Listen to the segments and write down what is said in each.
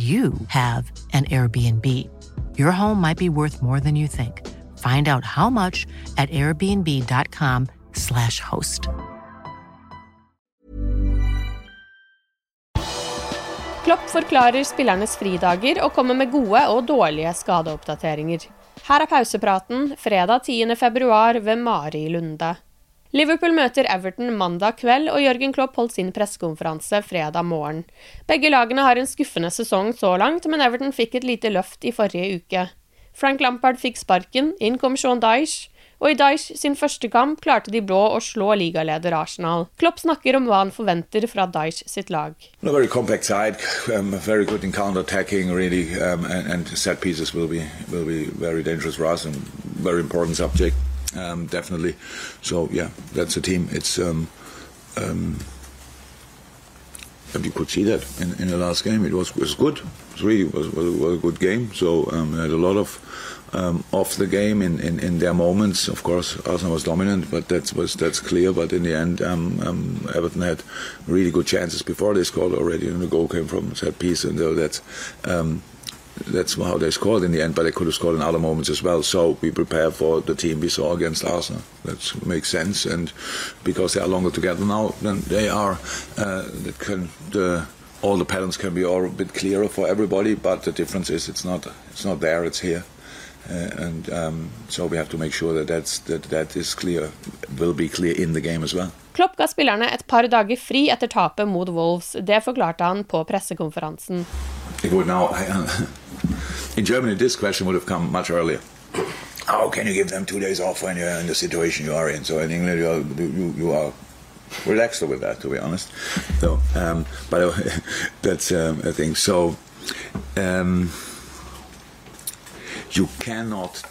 you have an Airbnb. Your home might be worth more than you think. Find out how much at airbnb.com/slash host. Klopp forklarer spillernes fridager og kommer med gode og dårlige skadeoppdateringer. Her er pausepraten fredag 10. februar ved Mari Lunde. Liverpool møter Everton mandag kveld, og Jørgen Klopp holdt sin pressekonferanse fredag morgen. Begge lagene har en skuffende sesong så langt, men Everton fikk et lite løft i forrige uke. Frank Lampard fikk sparken, inn kom Sean Dyche, og i Dyche sin første kamp klarte de blå å slå ligaleder Arsenal. Klopp snakker om hva han forventer fra Dyche sitt lag. No, very compact side, um, very good in counter-attacking, really, um, and, and set pieces will be will be very dangerous for us and. Um, definitely. So yeah, that's a team. It's um, um, you could see that in, in the last game. It was was good. It really was, was, was a good game. So um, had a lot of um, off the game in, in, in, their moments. Of course, Arsenal was dominant, but that was that's clear. But in the end, um, um, Everton had really good chances before they scored already, and the goal came from set piece, and so that's um, that's how they scored in the end, but they could have scored in other moments as well. So we prepare for the team we saw against Arsenal. That makes sense, and because they are longer together now than they are, uh, that can the all the patterns can be all a bit clearer for everybody. But the difference is it's not it's not there, it's here. Uh, and um, so we have to make sure that that's, that that is clear, will be clear in the game as well. Klopp ga spillerne et par dager fri etter tapet mot Wolves. Det forklarte han på pressekonferansen. It would now, in Germany, this question would have come much earlier. How can you give them two days off when you're in the situation you are in? So in England, you are, you, you are relaxed with that, to be honest. So, um, but that's um, a thing. So um, you cannot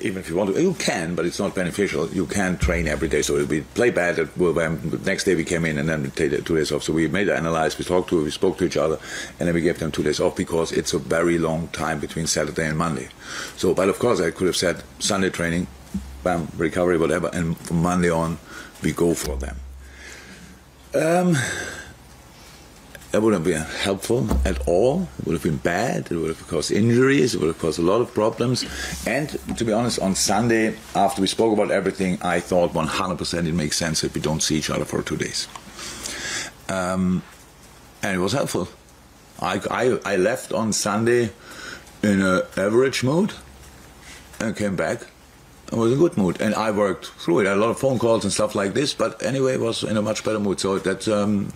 even if you want to, you can, but it's not beneficial. You can train every day. So we play bad. The next day we came in and then we take two days off. So we made an analysis. We talked to, we spoke to each other, and then we gave them two days off because it's a very long time between Saturday and Monday. So, but of course, I could have said Sunday training, bam, recovery, whatever, and from Monday on we go for them. Um, that wouldn't have been helpful at all. It would have been bad. It would have caused injuries. It would have caused a lot of problems. And to be honest, on Sunday, after we spoke about everything, I thought 100% it makes sense that we don't see each other for two days. Um, and it was helpful. I, I, I left on Sunday in an average mood and came back I was in a good mood, and I worked through it. I had a lot of phone calls and stuff like this, but anyway, was in a much better mood. So that's um,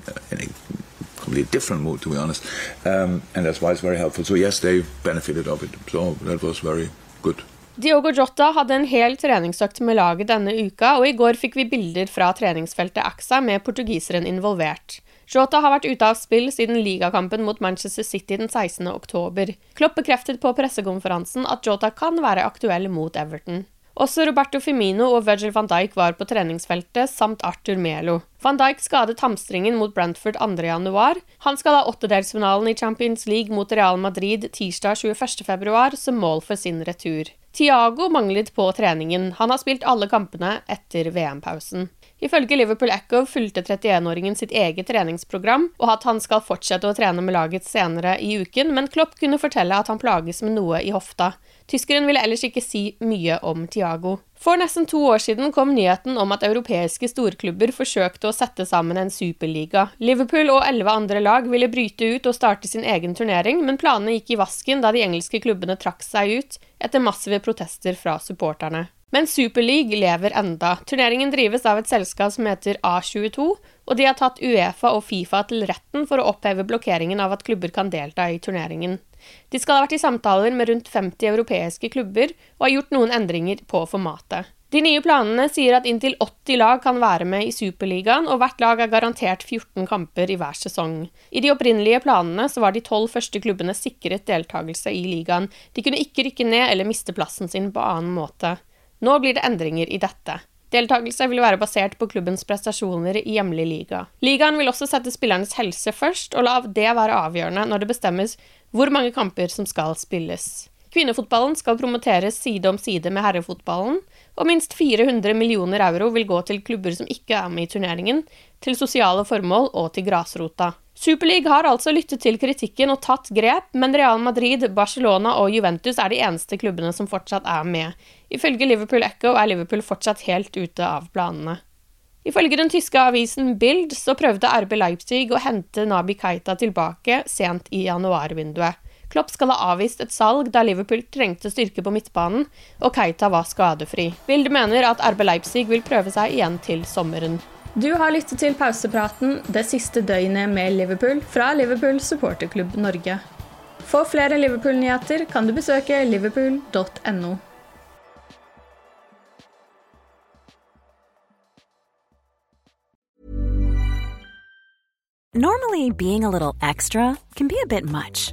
completely different mood, to be honest. Um, and that's why it's very helpful. So yes, they benefited of it. So that was very good. Diogo Jota hadde en hel treningsøkt med laget denne uka, og i går fikk vi bilder fra treningsfeltet AXA med portugiseren involvert. Jota har vært ute av spill siden ligakampen mot Manchester City den 16. oktober. Klopp bekreftet på pressekonferansen at Jota kan være aktuell mot Everton. Også Roberto Firmino og Virgil van Dijk var på treningsfeltet, samt Arthur Melo. Van Dijk skadet hamstringen mot Brentford 2.1. Han skal ha åttedelsfinalen i Champions League mot Real Madrid tirsdag 21.2 som mål for sin retur. Tiago manglet på treningen. Han har spilt alle kampene etter VM-pausen. Ifølge Liverpool Echo fulgte 31-åringen sitt eget treningsprogram, og at han skal fortsette å trene med laget senere i uken, men Klopp kunne fortelle at han plages med noe i hofta. Tyskeren ville ellers ikke si mye om Tiago. For nesten to år siden kom nyheten om at europeiske storklubber forsøkte å sette sammen en superliga. Liverpool og elleve andre lag ville bryte ut og starte sin egen turnering, men planene gikk i vasken da de engelske klubbene trakk seg ut etter massive protester fra supporterne. Men Superleague lever enda. Turneringen drives av et selskap som heter A22, og de har tatt Uefa og Fifa til retten for å oppheve blokkeringen av at klubber kan delta i turneringen. De skal ha vært i samtaler med rundt 50 europeiske klubber og har gjort noen endringer på formatet. De nye planene sier at inntil 80 lag kan være med i Superligaen, og hvert lag er garantert 14 kamper i hver sesong. I de opprinnelige planene var de tolv første klubbene sikret deltakelse i ligaen. De kunne ikke rykke ned eller miste plassen sin på annen måte. Nå blir det endringer i dette. Deltakelse vil være basert på klubbens prestasjoner i hjemlig liga. Ligaen vil også sette spillernes helse først, og la det være avgjørende når det bestemmes hvor mange kamper som skal spilles. Kvinnefotballen skal promoteres side om side med herrefotballen, og minst 400 millioner euro vil gå til klubber som ikke er med i turneringen, til sosiale formål og til grasrota. Superliga har altså lyttet til kritikken og tatt grep, men Real Madrid, Barcelona og Juventus er de eneste klubbene som fortsatt er med. Ifølge Liverpool Echo er Liverpool fortsatt helt ute av planene. Ifølge den tyske avisen Bild så prøvde RB Leipzig å hente Nabi Keita tilbake sent i januarvinduet. Klopp skal ha avvist et salg da Liverpool trengte styrke på midtbanen, og Keita var skadefri. Bilde mener at RB Leipzig vil prøve seg igjen til sommeren. Du har lyttet til pausepraten det siste døgnet med Liverpool fra Liverpool supporterklubb Norge. For flere Liverpool-nyheter kan du besøke liverpool.no. Normally, being a little extra can be a bit much,